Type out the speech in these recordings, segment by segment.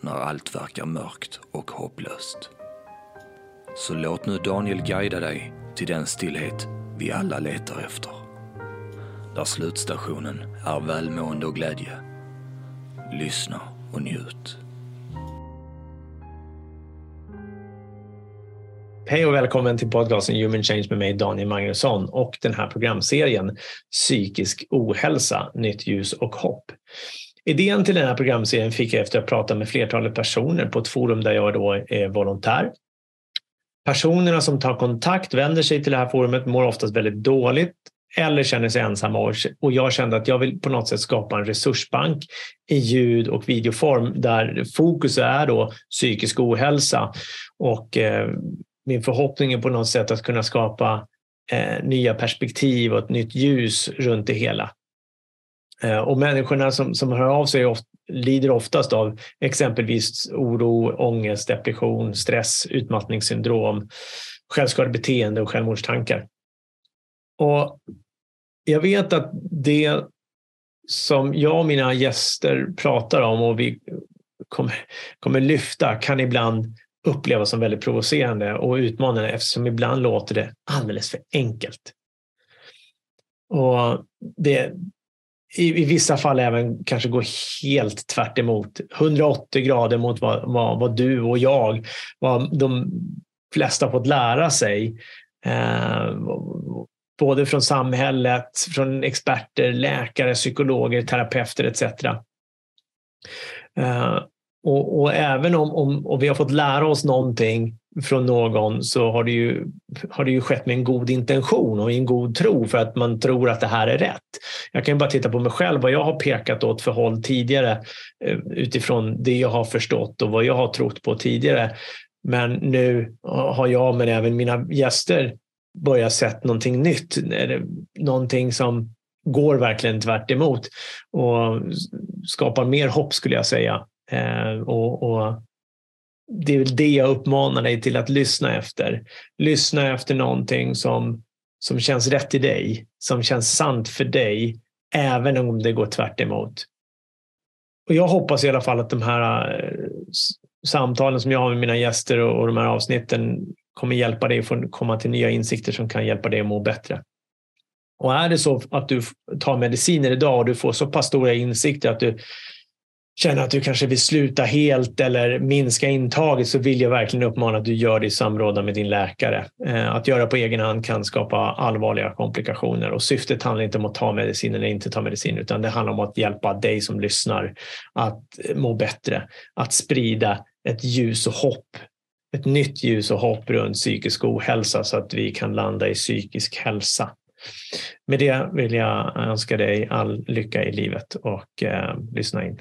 när allt verkar mörkt och hopplöst. Så låt nu Daniel guida dig till den stillhet vi alla letar efter. Där slutstationen är välmående och glädje. Lyssna och njut. Hej och välkommen till podcasten Human Change med mig Daniel Magnusson och den här programserien Psykisk ohälsa, nytt ljus och hopp. Idén till den här programserien fick jag efter att ha pratat med flertalet personer på ett forum där jag då är volontär. Personerna som tar kontakt, vänder sig till det här forumet, mår oftast väldigt dåligt eller känner sig ensamma och jag kände att jag vill på något sätt skapa en resursbank i ljud och videoform där fokus är då psykisk ohälsa och eh, min förhoppning är på något sätt att kunna skapa eh, nya perspektiv och ett nytt ljus runt det hela. Eh, och människorna som, som hör av sig ofta, lider oftast av exempelvis oro, ångest, depression, stress, utmattningssyndrom, självskadebeteende och självmordstankar. Och jag vet att det som jag och mina gäster pratar om och vi kommer, kommer lyfta kan ibland upplevas som väldigt provocerande och utmanande eftersom ibland låter det alldeles för enkelt. Och det, i, i vissa fall även kanske gå helt tvärt emot, 180 grader mot vad, vad, vad du och jag, vad de flesta fått lära sig. Eh, både från samhället, från experter, läkare, psykologer, terapeuter etc. Eh, och, och, även om, om, om vi har fått lära oss någonting från någon så har det, ju, har det ju skett med en god intention och en god tro för att man tror att det här är rätt. Jag kan bara titta på mig själv, vad jag har pekat åt för håll tidigare eh, utifrån det jag har förstått och vad jag har trott på tidigare. Men nu har jag, men även mina gäster, börjat sett någonting nytt. Någonting som går verkligen tvärt emot och skapar mer hopp skulle jag säga. Eh, och, och det är det jag uppmanar dig till att lyssna efter. Lyssna efter någonting som, som känns rätt i dig, som känns sant för dig, även om det går tvärt emot. Och jag hoppas i alla fall att de här eh, samtalen som jag har med mina gäster och, och de här avsnitten kommer hjälpa dig att komma till nya insikter som kan hjälpa dig att må bättre. Och är det så att du tar mediciner idag och du får så pass stora insikter att du känner att du kanske vill sluta helt eller minska intaget så vill jag verkligen uppmana att du gör det i samråd med din läkare. Eh, att göra på egen hand kan skapa allvarliga komplikationer och syftet handlar inte om att ta medicin eller inte ta medicin utan det handlar om att hjälpa dig som lyssnar att eh, må bättre, att sprida ett ljus och hopp ett nytt ljus och hopp runt psykisk ohälsa så att vi kan landa i psykisk hälsa. Med det vill jag önska dig all lycka i livet och eh, lyssna in.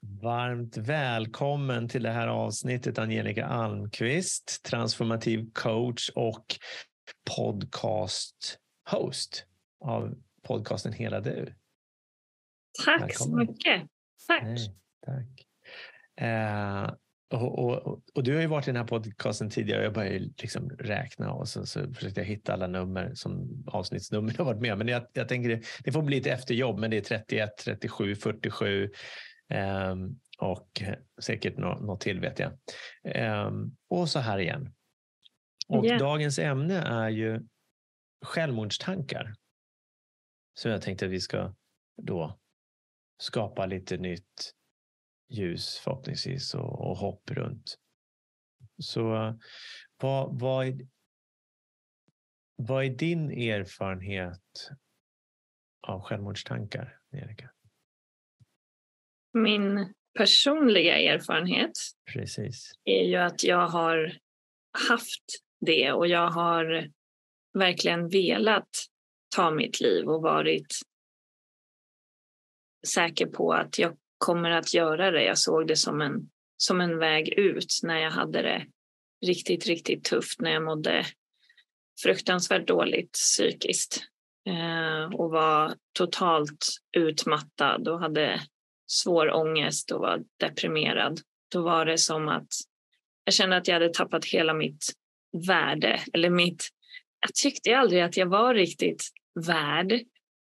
Varmt välkommen till det här avsnittet Angelica Almqvist, transformativ coach och podcast host av podcasten Hela du. Tack välkommen. så mycket. Tack. Nej, tack. Eh, och, och, och, du har ju varit i den här podcasten tidigare och jag började liksom räkna och så, så försökte jag hitta alla nummer som avsnittsnummer har varit med. Men jag, jag tänker det, det får bli ett efterjobb, men det är 31, 37, 47, Um, och säkert något, något till vet jag. Um, och så här igen. Och yeah. dagens ämne är ju självmordstankar. Så jag tänkte att vi ska då skapa lite nytt ljus förhoppningsvis och, och hopp runt. Så vad, vad, är, vad är din erfarenhet av självmordstankar, Erika? Min personliga erfarenhet Precis. är ju att jag har haft det och jag har verkligen velat ta mitt liv och varit säker på att jag kommer att göra det. Jag såg det som en, som en väg ut när jag hade det riktigt, riktigt tufft, när jag mådde fruktansvärt dåligt psykiskt eh, och var totalt utmattad och hade svår ångest och var deprimerad. Då var det som att jag kände att jag hade tappat hela mitt värde eller mitt jag tyckte aldrig att jag var riktigt värd,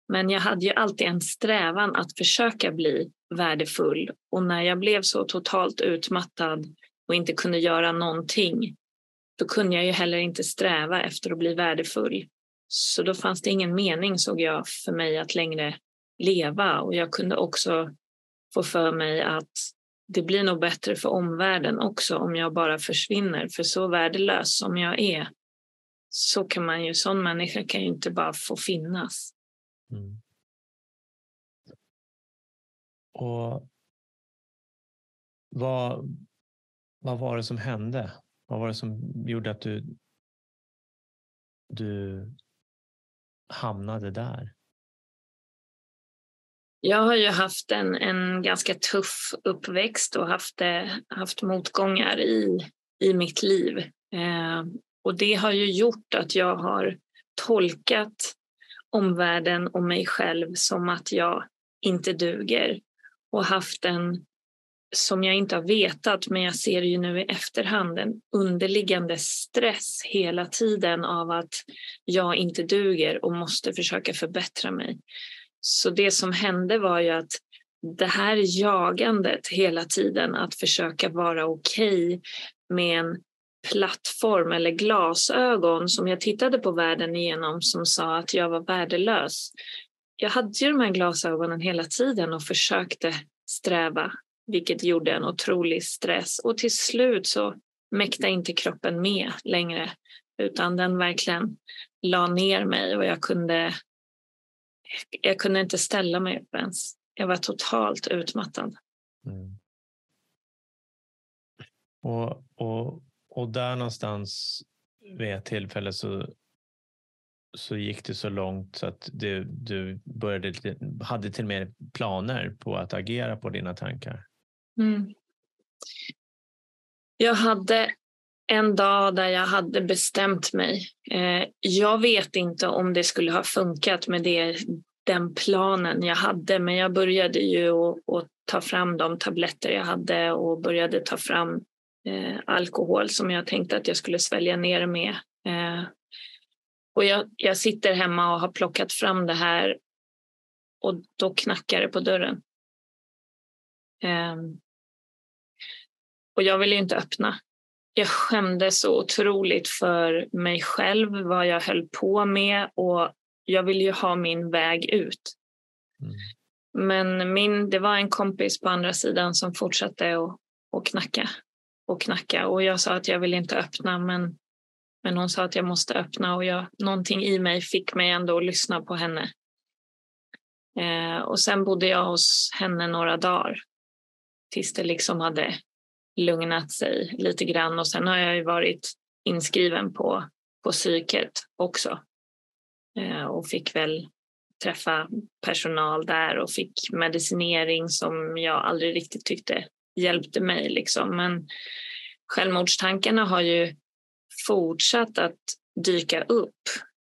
men jag hade ju alltid en strävan att försöka bli värdefull. Och när jag blev så totalt utmattad och inte kunde göra någonting, då kunde jag ju heller inte sträva efter att bli värdefull. Så då fanns det ingen mening, såg jag, för mig att längre leva. Och jag kunde också få för mig att det blir nog bättre för omvärlden också om jag bara försvinner. För så värdelös som jag är så kan man ju, sån människa kan ju inte bara få finnas. Mm. Och vad, vad var det som hände? Vad var det som gjorde att du, du hamnade där? Jag har ju haft en, en ganska tuff uppväxt och haft, eh, haft motgångar i, i mitt liv. Eh, och det har ju gjort att jag har tolkat omvärlden och mig själv som att jag inte duger och haft en, som jag inte har vetat, men jag ser ju nu i efterhand, en underliggande stress hela tiden av att jag inte duger och måste försöka förbättra mig. Så det som hände var ju att det här jagandet hela tiden att försöka vara okej okay med en plattform eller glasögon som jag tittade på världen igenom som sa att jag var värdelös. Jag hade ju de här glasögonen hela tiden och försökte sträva, vilket gjorde en otrolig stress. Och till slut så mäktade inte kroppen med längre, utan den verkligen la ner mig och jag kunde, jag kunde inte ställa mig upp ens. Jag var totalt utmattad. Mm. Och, och och där någonstans vid ett tillfälle så, så gick det så långt så att du, du började, hade till och med planer på att agera på dina tankar. Mm. Jag hade en dag där jag hade bestämt mig. Eh, jag vet inte om det skulle ha funkat med det, den planen jag hade men jag började ju att ta fram de tabletter jag hade och började ta fram eh, alkohol som jag tänkte att jag skulle svälja ner med. Eh, och jag, jag sitter hemma och har plockat fram det här och då knackar det på dörren. Ehm, och jag ville inte öppna. Jag skämdes så otroligt för mig själv, vad jag höll på med och jag ville ju ha min väg ut. Mm. Men min, det var en kompis på andra sidan som fortsatte att, att knacka och knacka och jag sa att jag vill inte öppna men, men hon sa att jag måste öppna och jag, någonting i mig fick mig ändå att lyssna på henne. Eh, och sen bodde jag hos henne några dagar tills det liksom hade lugnat sig lite grann och sen har jag ju varit inskriven på, på psyket också eh, och fick väl träffa personal där och fick medicinering som jag aldrig riktigt tyckte hjälpte mig. Liksom. Men självmordstankarna har ju fortsatt att dyka upp.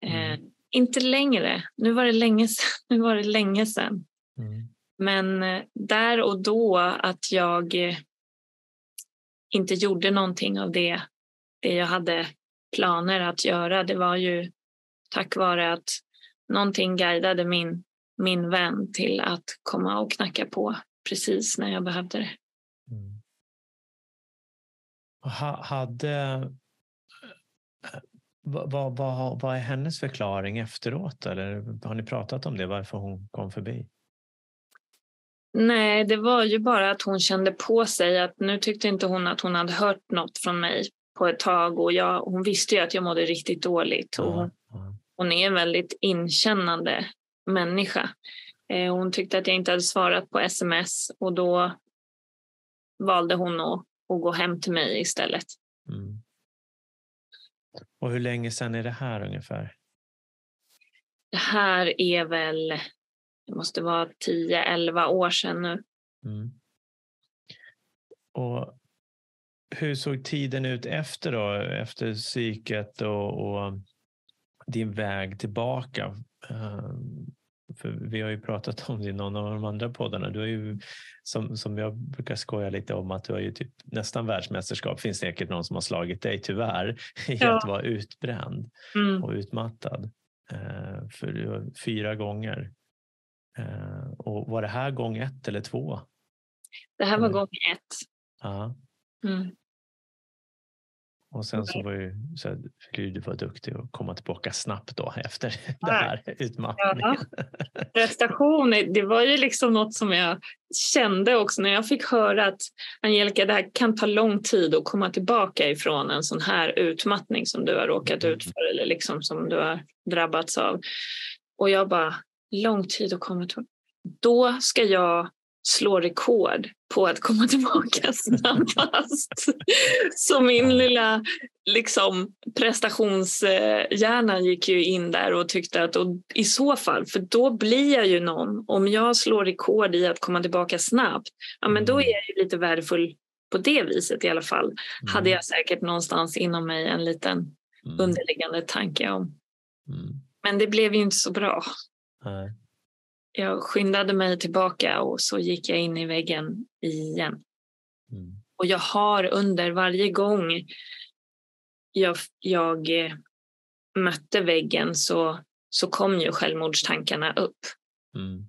Eh, mm. Eh, inte längre. Nu var det länge sedan. Nu var det länge sedan. Mm. Men eh, där och då att jag inte gjorde någonting av det, det jag hade planer att göra. Det var ju tack vare att någonting guidade min, min vän till att komma och knacka på precis när jag behövde det. Mm. Ha, hade, eh, vad, vad, vad är hennes förklaring efteråt? Eller har ni pratat om det, varför hon kom förbi? Nej, det var ju bara att hon kände på sig att nu tyckte inte hon att hon hade hört något från mig på ett tag och jag, hon visste ju att jag mådde riktigt dåligt. Och hon, hon är en väldigt inkännande människa. Eh, hon tyckte att jag inte hade svarat på sms och då valde hon att, att gå hem till mig istället. Mm. Och hur länge sedan är det här ungefär? Det här är väl, det måste vara 10-11 år sedan nu. Mm. Och hur såg tiden ut efter då? Efter psyket och, och din väg tillbaka? Um, för vi har ju pratat om det i någon av de andra poddarna. Du har ju, som, som jag brukar skoja lite om, att du har ju typ nästan världsmästerskap. finns säkert någon som har slagit dig, tyvärr, i ja. att vara utbränd mm. och utmattad. Uh, för fyra gånger. Uh, och var det här gång ett eller två? Det här var gång ett. Ja. Mm. Och sen så var ju så här, du var duktig att komma tillbaka snabbt då efter ja. den här utmattningen. Ja. Prestation, det var ju liksom något som jag kände också när jag fick höra att Angelica, det här kan ta lång tid att komma tillbaka ifrån en sån här utmattning som du har råkat mm. ut för eller liksom som du har drabbats av. Och jag bara, lång tid att komma tillbaka. Då ska jag slå rekord på att komma tillbaka snabbast. Så min lilla liksom, prestationshjärna gick ju in där och tyckte att och i så fall, för då blir jag ju någon. Om jag slår rekord i att komma tillbaka snabbt, ja, men då mm. är jag ju lite värdefull på det viset i alla fall. Mm. Hade jag säkert någonstans inom mig en liten mm. underliggande tanke om. Mm. Men det blev ju inte så bra. Nej jag skyndade mig tillbaka och så gick jag in i väggen igen. Mm. Och jag har under varje gång jag, jag eh, mötte väggen så, så kom ju självmordstankarna upp. Mm.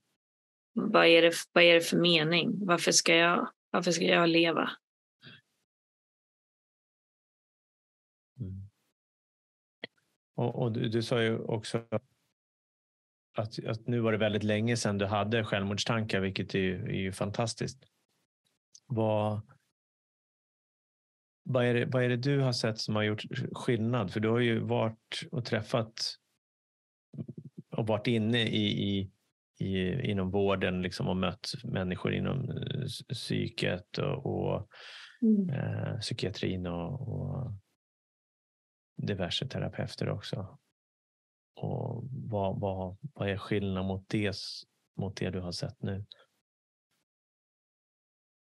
Vad, är det, vad är det för mening? Varför ska jag, varför ska jag leva? Mm. Och, och du, du sa ju också att, att nu var det väldigt länge sedan du hade självmordstankar, vilket är ju, är ju fantastiskt. Vad, vad, är det, vad är det du har sett som har gjort skillnad? För du har ju varit och träffat och varit inne i, i, i inom vården liksom och mött människor inom eh, psyket och, och mm. eh, psykiatrin och, och diverse terapeuter också. Och vad, vad, vad är skillnaden mot det, mot det du har sett nu?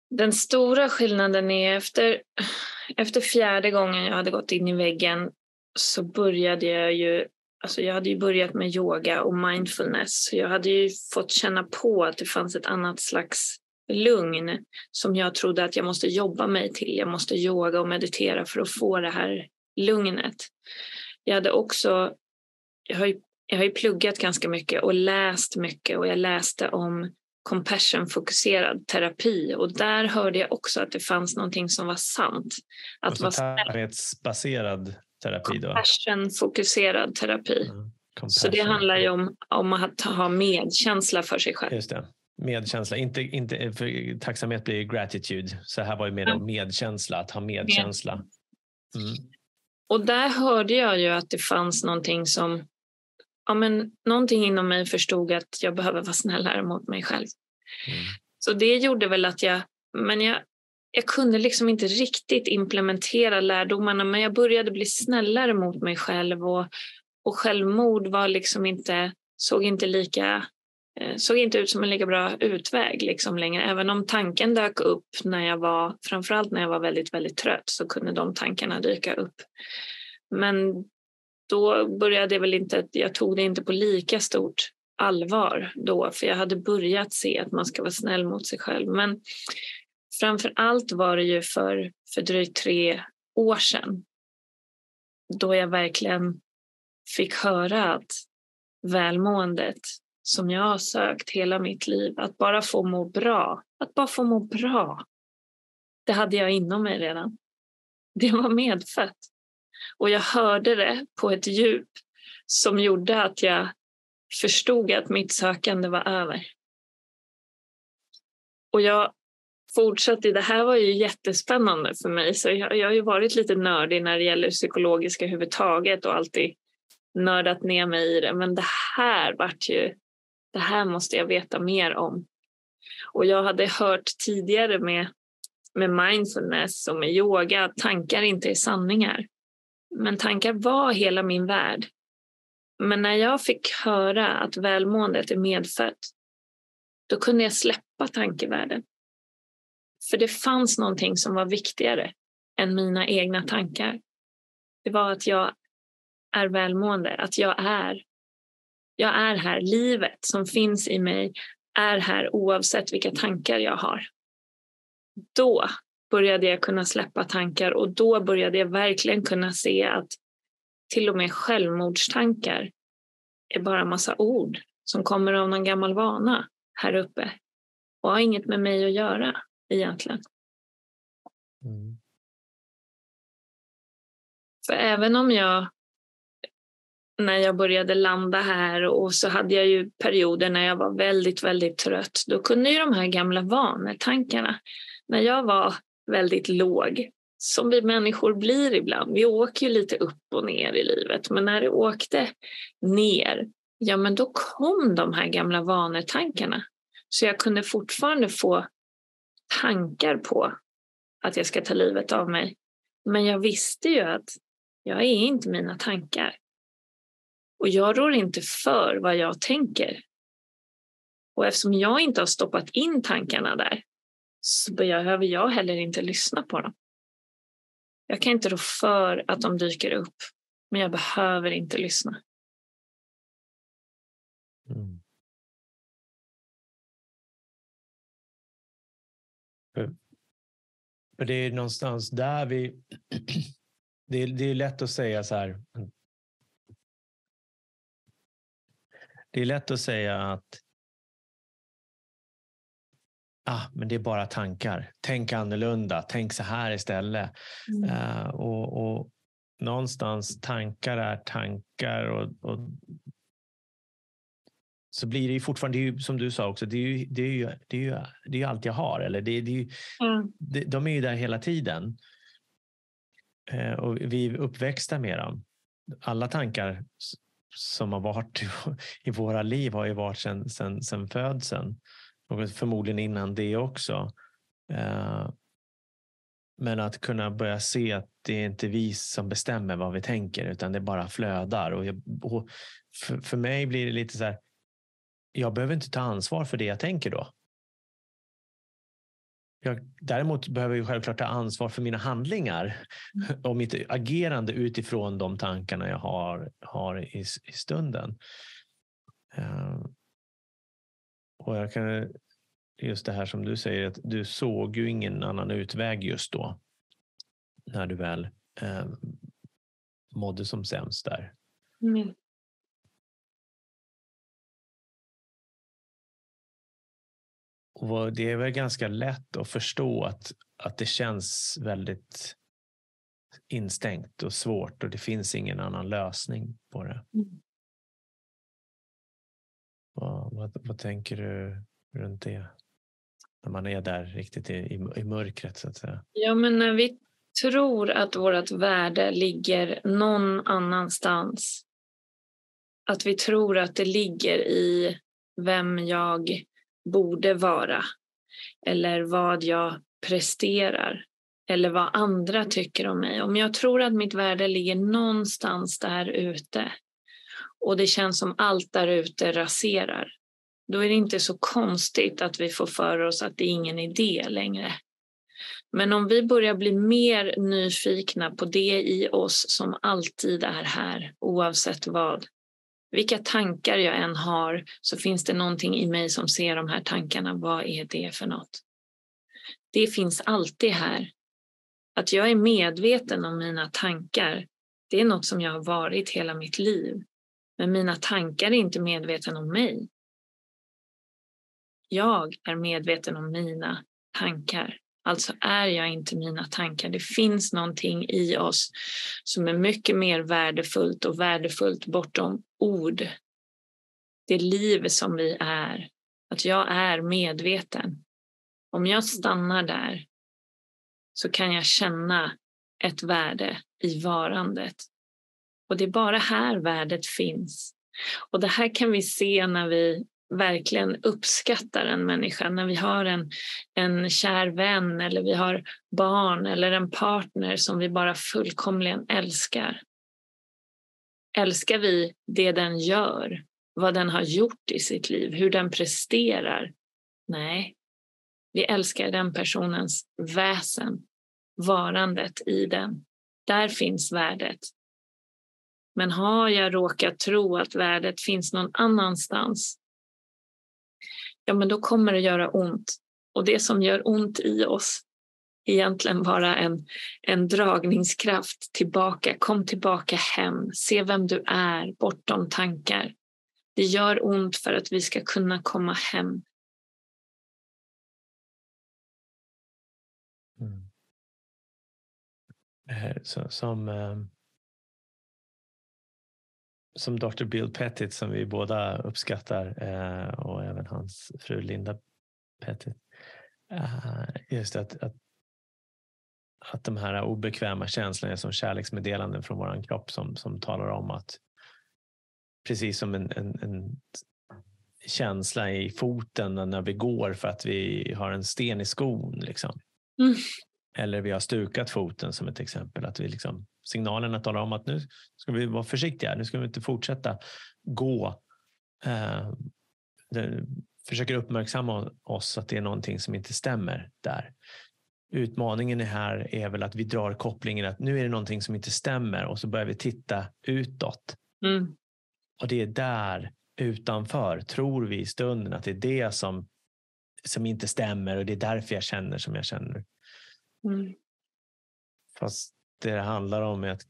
Den stora skillnaden är efter, efter fjärde gången jag hade gått in i väggen så började jag ju Alltså jag hade ju börjat med yoga och mindfulness. Så jag hade ju fått känna på att det fanns ett annat slags lugn som jag trodde att jag måste jobba mig till. Jag måste yoga och meditera för att få det här lugnet. Jag hade också jag har, ju, jag har ju pluggat ganska mycket och läst mycket och jag läste om compassion-fokuserad terapi och där hörde jag också att det fanns någonting som var sant. Att alltså baserad terapi då? Compassion-fokuserad terapi. Mm. Så det handlar ju om, om att ha medkänsla för sig själv. Just det. Medkänsla, inte, inte, för tacksamhet blir gratitude. Så här var ju mer mm. medkänsla, att ha medkänsla. Mm. Och där hörde jag ju att det fanns någonting som ja, men någonting inom mig förstod att jag behöver vara snällare mot mig själv. Mm. Så det gjorde väl att jag, men jag, jag kunde liksom inte riktigt implementera lärdomarna men jag började bli snällare mot mig själv och, och självmord var liksom inte, såg inte lika eh, såg inte ut som en lika bra utväg liksom längre. Även om tanken dök upp när jag var, framförallt när jag var väldigt, väldigt trött så kunde de tankarna dyka upp. Men då började jag väl inte, jag tog det inte på lika stort allvar då, för jag hade börjat se att man ska vara snäll mot sig själv. Men framför allt var det ju för, för drygt tre år sedan då jag verkligen fick höra att välmåendet som jag har sökt hela mitt liv, att bara få må bra, att bara få må bra, det hade jag inom mig redan. Det var medfött. Och jag hörde det på ett djup som gjorde att jag förstod att mitt sökande var över. Och jag fortsatte, det här var ju jättespännande för mig, så jag, jag har ju varit lite nördig när det gäller psykologiska överhuvudtaget och alltid nördat ner mig i det. Men det här vart ju, det här måste jag veta mer om. Och jag hade hört tidigare med, med mindfulness och med yoga att tankar inte är sanningar. Men tankar var hela min värld. Men när jag fick höra att välmåendet är medfött, då kunde jag släppa tankevärlden. För det fanns någonting som var viktigare än mina egna tankar. Det var att jag är välmående, att jag är. Jag är här. Livet som finns i mig är här oavsett vilka tankar jag har. Då började jag kunna släppa tankar och då började jag verkligen kunna se att till och med självmordstankar är bara massa ord som kommer av någon gammal vana här uppe och har inget med mig att göra egentligen. Mm. För även om jag när jag började landa här och så hade jag ju perioder när jag var väldigt, väldigt trött. Då kunde ju de här gamla vanetankarna, när jag var väldigt låg, som vi människor blir ibland. Vi åker ju lite upp och ner i livet, men när det åkte ner, ja men då kom de här gamla vanetankarna. Så jag kunde fortfarande få tankar på att jag ska ta livet av mig. Men jag visste ju att jag är inte mina tankar. Och jag rår inte för vad jag tänker. Och eftersom jag inte har stoppat in tankarna där så behöver jag heller inte lyssna på dem. Jag kan inte rå för att de dyker upp, men jag behöver inte lyssna. Mm. För det är någonstans där vi... Det är, det är lätt att säga så här. Mm. Det är lätt att säga att ah, men det är bara tankar. Tänk annorlunda. Tänk så här istället. Mm. Uh, och, och, någonstans tankar är tankar och, och så blir det ju fortfarande, det ju, som du sa också, det är ju, det är ju, det är ju, det är allt jag har. Eller det, det är ju, mm. de är ju där hela tiden. Uh, och vi är uppväxta med dem. Alla tankar som har varit i våra liv har ju varit sedan sen, sen födseln och förmodligen innan det också. Eh, men att kunna börja se att det är inte vi som bestämmer vad vi tänker utan det bara flödar. Och, jag, och för, för mig blir det lite så här, jag behöver inte ta ansvar för det jag tänker då. Jag, däremot behöver jag självklart ta ansvar för mina handlingar mm. och mitt agerande utifrån de tankarna jag har, har i, i stunden. Uh, och jag kan, just det här som du säger, att du såg ju ingen annan utväg just då. När du väl uh, mådde som sämst där. Mm. Och det är väl ganska lätt att förstå att, att det känns väldigt instängt och svårt och det finns ingen annan lösning på det. Mm. Vad, vad, vad, tänker du runt det? När man är där riktigt i, i, i mörkret så att säga. Ja, men när vi tror att vårt värde ligger någon annanstans. Att vi tror att det ligger i vem jag borde vara eller vad jag presterar eller vad andra tycker om mig. Om jag tror att mitt värde ligger någonstans där ute och det känns som allt där ute raserar, då är det inte så konstigt att vi får för oss att det är ingen idé längre. Men om vi börjar bli mer nyfikna på det i oss som alltid är här, oavsett vad, vilka tankar jag än har så finns det någonting i mig som ser de här tankarna. Vad är det för något? Det finns alltid här. Att jag är medveten om mina tankar, det är något som jag har varit hela mitt liv. Men mina tankar är inte medveten om mig. Jag är medveten om mina tankar. Alltså är jag inte mina tankar. Det finns någonting i oss som är mycket mer värdefullt och värdefullt bortom ord. Det liv som vi är. Att jag är medveten. Om jag stannar där så kan jag känna ett värde i varandet. Och det är bara här värdet finns. Och det här kan vi se när vi verkligen uppskattar en människa, när vi har en, en kär vän eller vi har barn eller en partner som vi bara fullkomligen älskar. Älskar vi det den gör, vad den har gjort i sitt liv, hur den presterar? Nej, Vi älskar den personens väsen, varandet i den. Där finns värdet. Men har jag råkat tro att värdet finns någon annanstans, ja men då kommer det göra ont. Och det som gör ont i oss egentligen bara en, en dragningskraft tillbaka. Kom tillbaka hem, se vem du är bortom tankar. Det gör ont för att vi ska kunna komma hem. Mm. Eh, så, som, eh, som Dr. Bill Pettit som vi båda uppskattar eh, och även hans fru Linda Pettit. Just att, att att de här obekväma känslorna är som kärleksmeddelanden från vår kropp som, som talar om att precis som en, en, en känsla i foten när vi går för att vi har en sten i skon. Liksom. Mm. Eller vi har stukat foten som ett exempel. Att vi liksom, signalerna talar om att nu ska vi vara försiktiga. Nu ska vi inte fortsätta gå. Eh, det, försöker uppmärksamma oss att det är någonting som inte stämmer där utmaningen här är väl att vi drar kopplingen att nu är det någonting som inte stämmer och så börjar vi titta utåt. Mm. Och det är där utanför tror vi i stunden att det är det som, som inte stämmer och det är därför jag känner som jag känner. Mm. Fast det det handlar om är att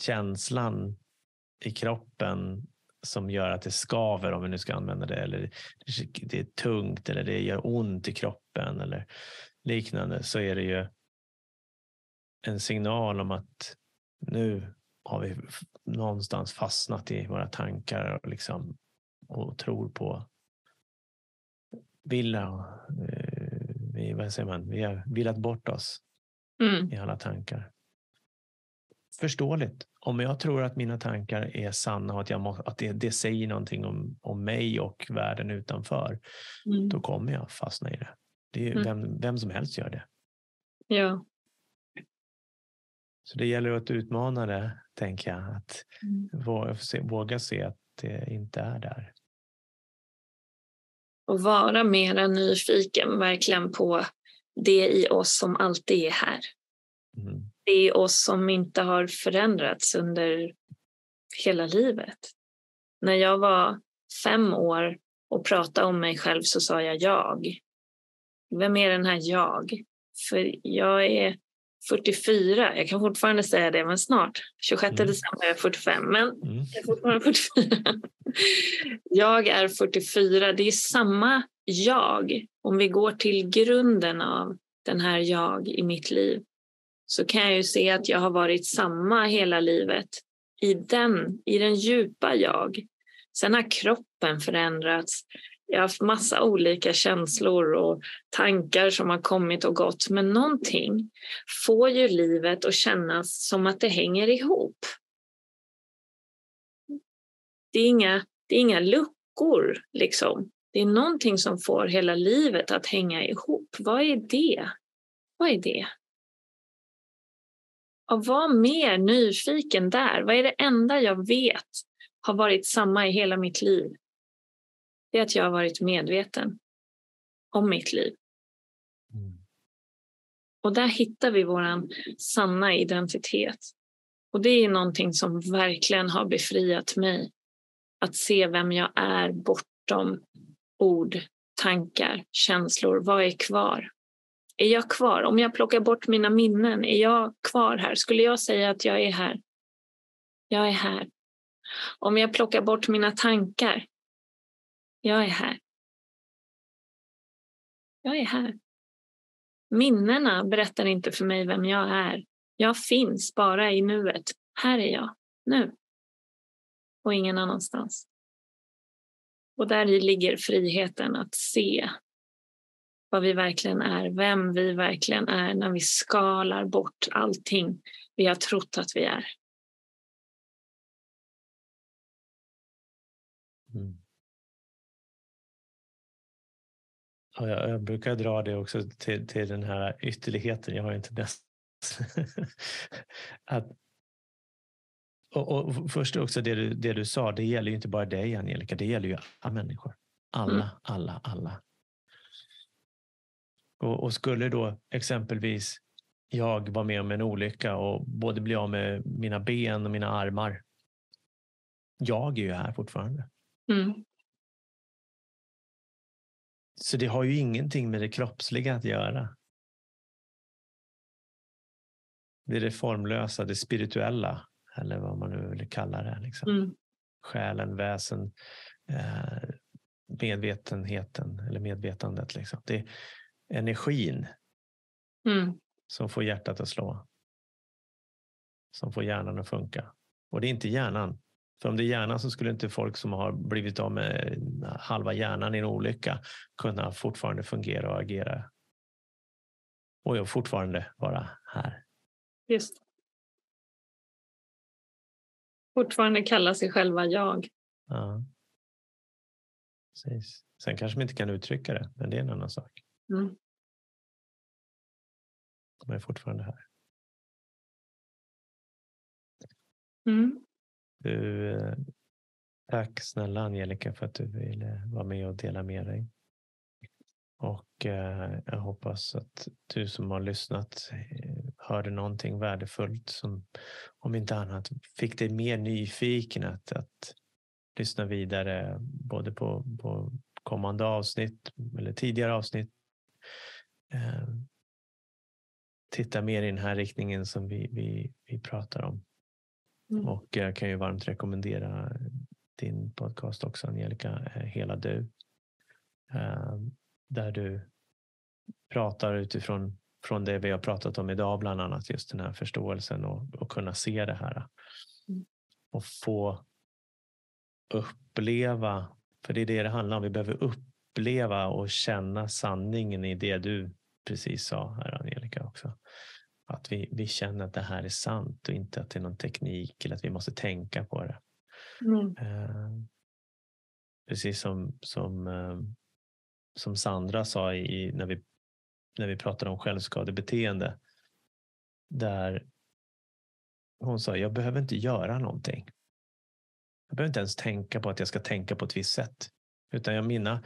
känslan i kroppen som gör att det skaver om vi nu ska använda det eller det är tungt eller det gör ont i kroppen eller liknande så är det ju en signal om att nu har vi någonstans fastnat i våra tankar och, liksom, och tror på vill, eh, vi, vad säger man, vi har villat bort oss mm. i alla tankar. Förståeligt. Om jag tror att mina tankar är sanna och att, jag må, att det, det säger någonting om, om mig och världen utanför, mm. då kommer jag fastna i det. Det är, mm. vem, vem som helst gör det. Ja. Så det gäller att utmana det, tänker jag. Att mm. våga, se, våga se att det inte är där. Och vara mera nyfiken verkligen på det i oss som alltid är här. Mm. I oss som inte har förändrats under hela livet. När jag var fem år och pratade om mig själv så sa jag jag. Vem är den här jag? För jag är 44, jag kan fortfarande säga det, men snart. 26 mm. december är jag 45, men mm. jag är fortfarande 44. jag är 44, det är samma jag. Om vi går till grunden av den här jag i mitt liv så kan jag ju se att jag har varit samma hela livet i den, i den djupa jag. Sen har kroppen förändrats, jag har haft massa olika känslor och tankar som har kommit och gått. Men någonting får ju livet att kännas som att det hänger ihop. Det är inga, det är inga luckor, liksom. Det är någonting som får hela livet att hänga ihop. Vad är det? Vad är det? Och var mer nyfiken där. Vad är det enda jag vet har varit samma i hela mitt liv? det är att jag har varit medveten om mitt liv. Mm. Och där hittar vi vår sanna identitet. Och det är någonting som verkligen har befriat mig. Att se vem jag är bortom ord, tankar, känslor. Vad är kvar? Är jag kvar? Om jag plockar bort mina minnen, är jag kvar här? Skulle jag säga att jag är här? Jag är här. Om jag plockar bort mina tankar, jag är här. Jag är här. Minnena berättar inte för mig vem jag är. Jag finns bara i nuet. Här är jag, nu. Och ingen annanstans. Och där ligger friheten att se vad vi verkligen är, vem vi verkligen är när vi skalar bort allting vi har trott att vi är. Mm. Ja, jag, brukar dra det också till, till den här ytterligheten. Jag har inte tendens att och, och först också det du, det du sa, det gäller ju inte bara dig Angelica, det gäller ju alla människor. Alla, mm. alla, alla. Och, och skulle då exempelvis jag vara med om en olycka och både bli av med mina ben och mina armar. Jag är ju här fortfarande. Mm. Så det har ju ingenting med det kroppsliga att göra. Det är det formlösa, det spirituella, eller vad man nu vill kalla det. Liksom. Mm. Själen, väsen, eh, medvetenheten eller medvetandet. Liksom. Det energin Mm. som får hjärtat att slå. Som får hjärnan att funka. Och det är inte hjärnan. För om det är hjärnan så skulle inte folk som har blivit av med halva hjärnan i en olycka kunna fortfarande fungera och agera. Och fortfarande vara här. Just. Fortfarande kalla sig själva jag. Ja. Precis. Sen kanske man inte kan uttrycka det, men det är en annan sak. Mm. De är fortfarande här. Mm. Du, eh, tack snälla Angelica för att du ville vara med och dela med dig. Och eh, jag hoppas att du som har lyssnat eh, hörde någonting värdefullt som om inte annat fick dig mer nyfiken att, att lyssna vidare både på, på kommande avsnitt eller tidigare avsnitt. Eh, titta mer i den här riktningen som vi, vi, vi pratar om. Mm. Och jag kan ju varmt rekommendera din podcast också, Angelica, eh, Hela du. Eh, Där du pratar utifrån från det vi har pratat om idag, bland annat just den här förståelsen och, och kunna se det här. Mm. Och få uppleva, för det är det det handlar om, vi behöver uppleva och känna sanningen i det du precis sa här Angelica också. Att vi, vi känner att det här är sant och inte att det är någon teknik eller att vi måste tänka på det. Mm. Eh, precis som, som, eh, som Sandra sa i, när, vi, när vi pratade om självskadebeteende. Där hon sa, jag behöver inte göra någonting. Jag behöver inte ens tänka på att jag ska tänka på ett visst sätt. Utan jag mina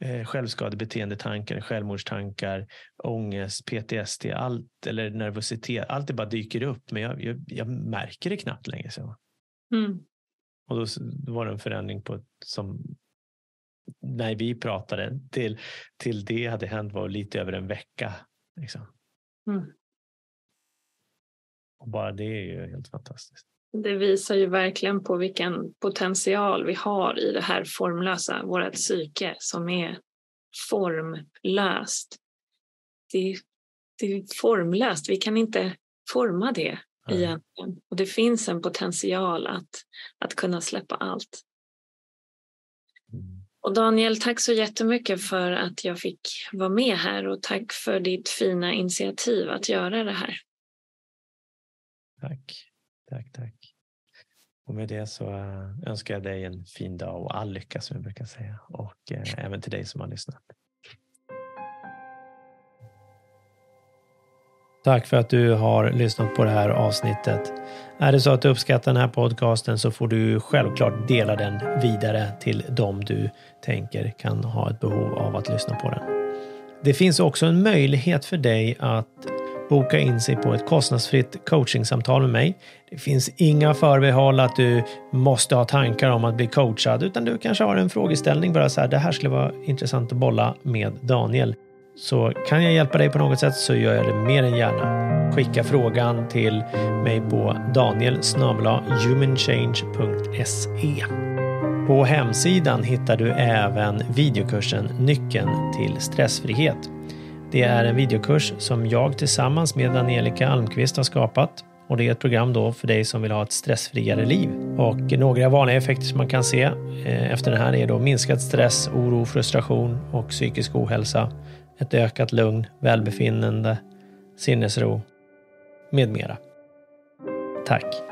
eh, självskadebeteendetankar, självmordstankar, ångest, PTSD, allt eller nervositet, allt det bara dyker upp. Men jag, jag, jag märker det knappt längre. Så. Mm. Och då, var det en förändring på som när vi pratade till, till det hade hänt var lite över en vecka. Liksom. Mm. Och bara det är ju helt fantastiskt. Det visar ju verkligen på vilken potential vi har i det här formlösa, vårt psyke som är formlöst. Det är, det är formlöst, vi kan inte forma det Nej. egentligen. Och det finns en potential att, att kunna släppa allt. Mm. Och Daniel, tack så jättemycket för att jag fick vara med här och tack för ditt fina initiativ att göra det här. Tack, tack, tack. Och med det så eh, önskar jag dig en fin dag och all lycka som jag brukar säga. Och eh, även till dig som har lyssnat. Tack för att du har lyssnat på det här avsnittet. Är det så att du uppskattar den här podcasten så får du självklart dela den vidare till dem du tänker kan ha ett behov av att lyssna på den. Det finns också en möjlighet för dig att boka in sig på ett kostnadsfritt coachingsamtal med mig. Det finns inga förbehåll att du måste ha tankar om att bli coachad utan du kanske har en frågeställning bara så här, det här skulle vara intressant att bolla med Daniel. Så kan jag hjälpa dig på något sätt så gör jag det mer än gärna. Skicka frågan till mig på daniel humanchange.se. På hemsidan hittar du även videokursen Nyckeln till stressfrihet. Det är en videokurs som jag tillsammans med Angelica Almqvist har skapat och det är ett program då för dig som vill ha ett stressfriare liv. Och några vanliga effekter som man kan se eh, efter den här är då minskad stress, oro, frustration och psykisk ohälsa, ett ökat lugn, välbefinnande, sinnesro med mera. Tack!